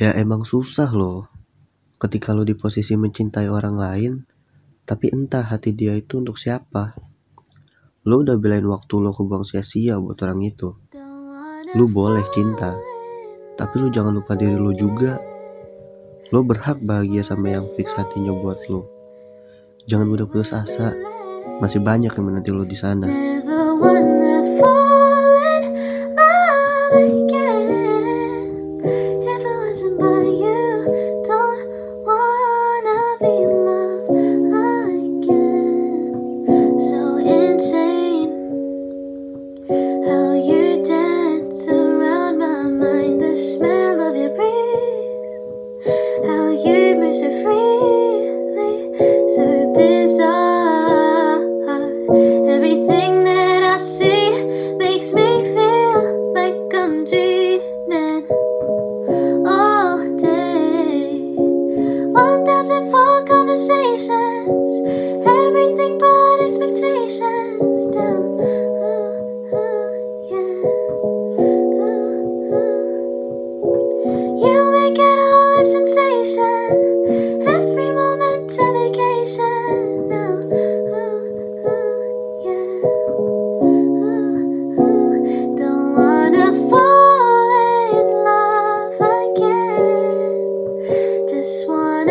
Ya emang susah loh ketika lo di posisi mencintai orang lain, tapi entah hati dia itu untuk siapa. Lo udah belain waktu lo kebuang sia-sia buat orang itu. Lo boleh cinta, tapi lo jangan lupa diri lo juga. Lo berhak bahagia sama yang fix hatinya buat lo. Jangan mudah putus asa. Masih banyak yang menanti lo di sana. wasn't by you Don't wanna be loved again. So insane How you dance around my mind The smell of your breath How you move so freely So bizarre.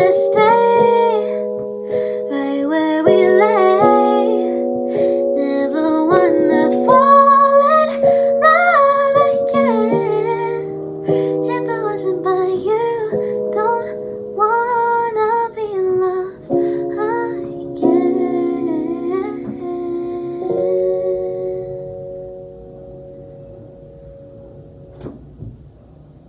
understand.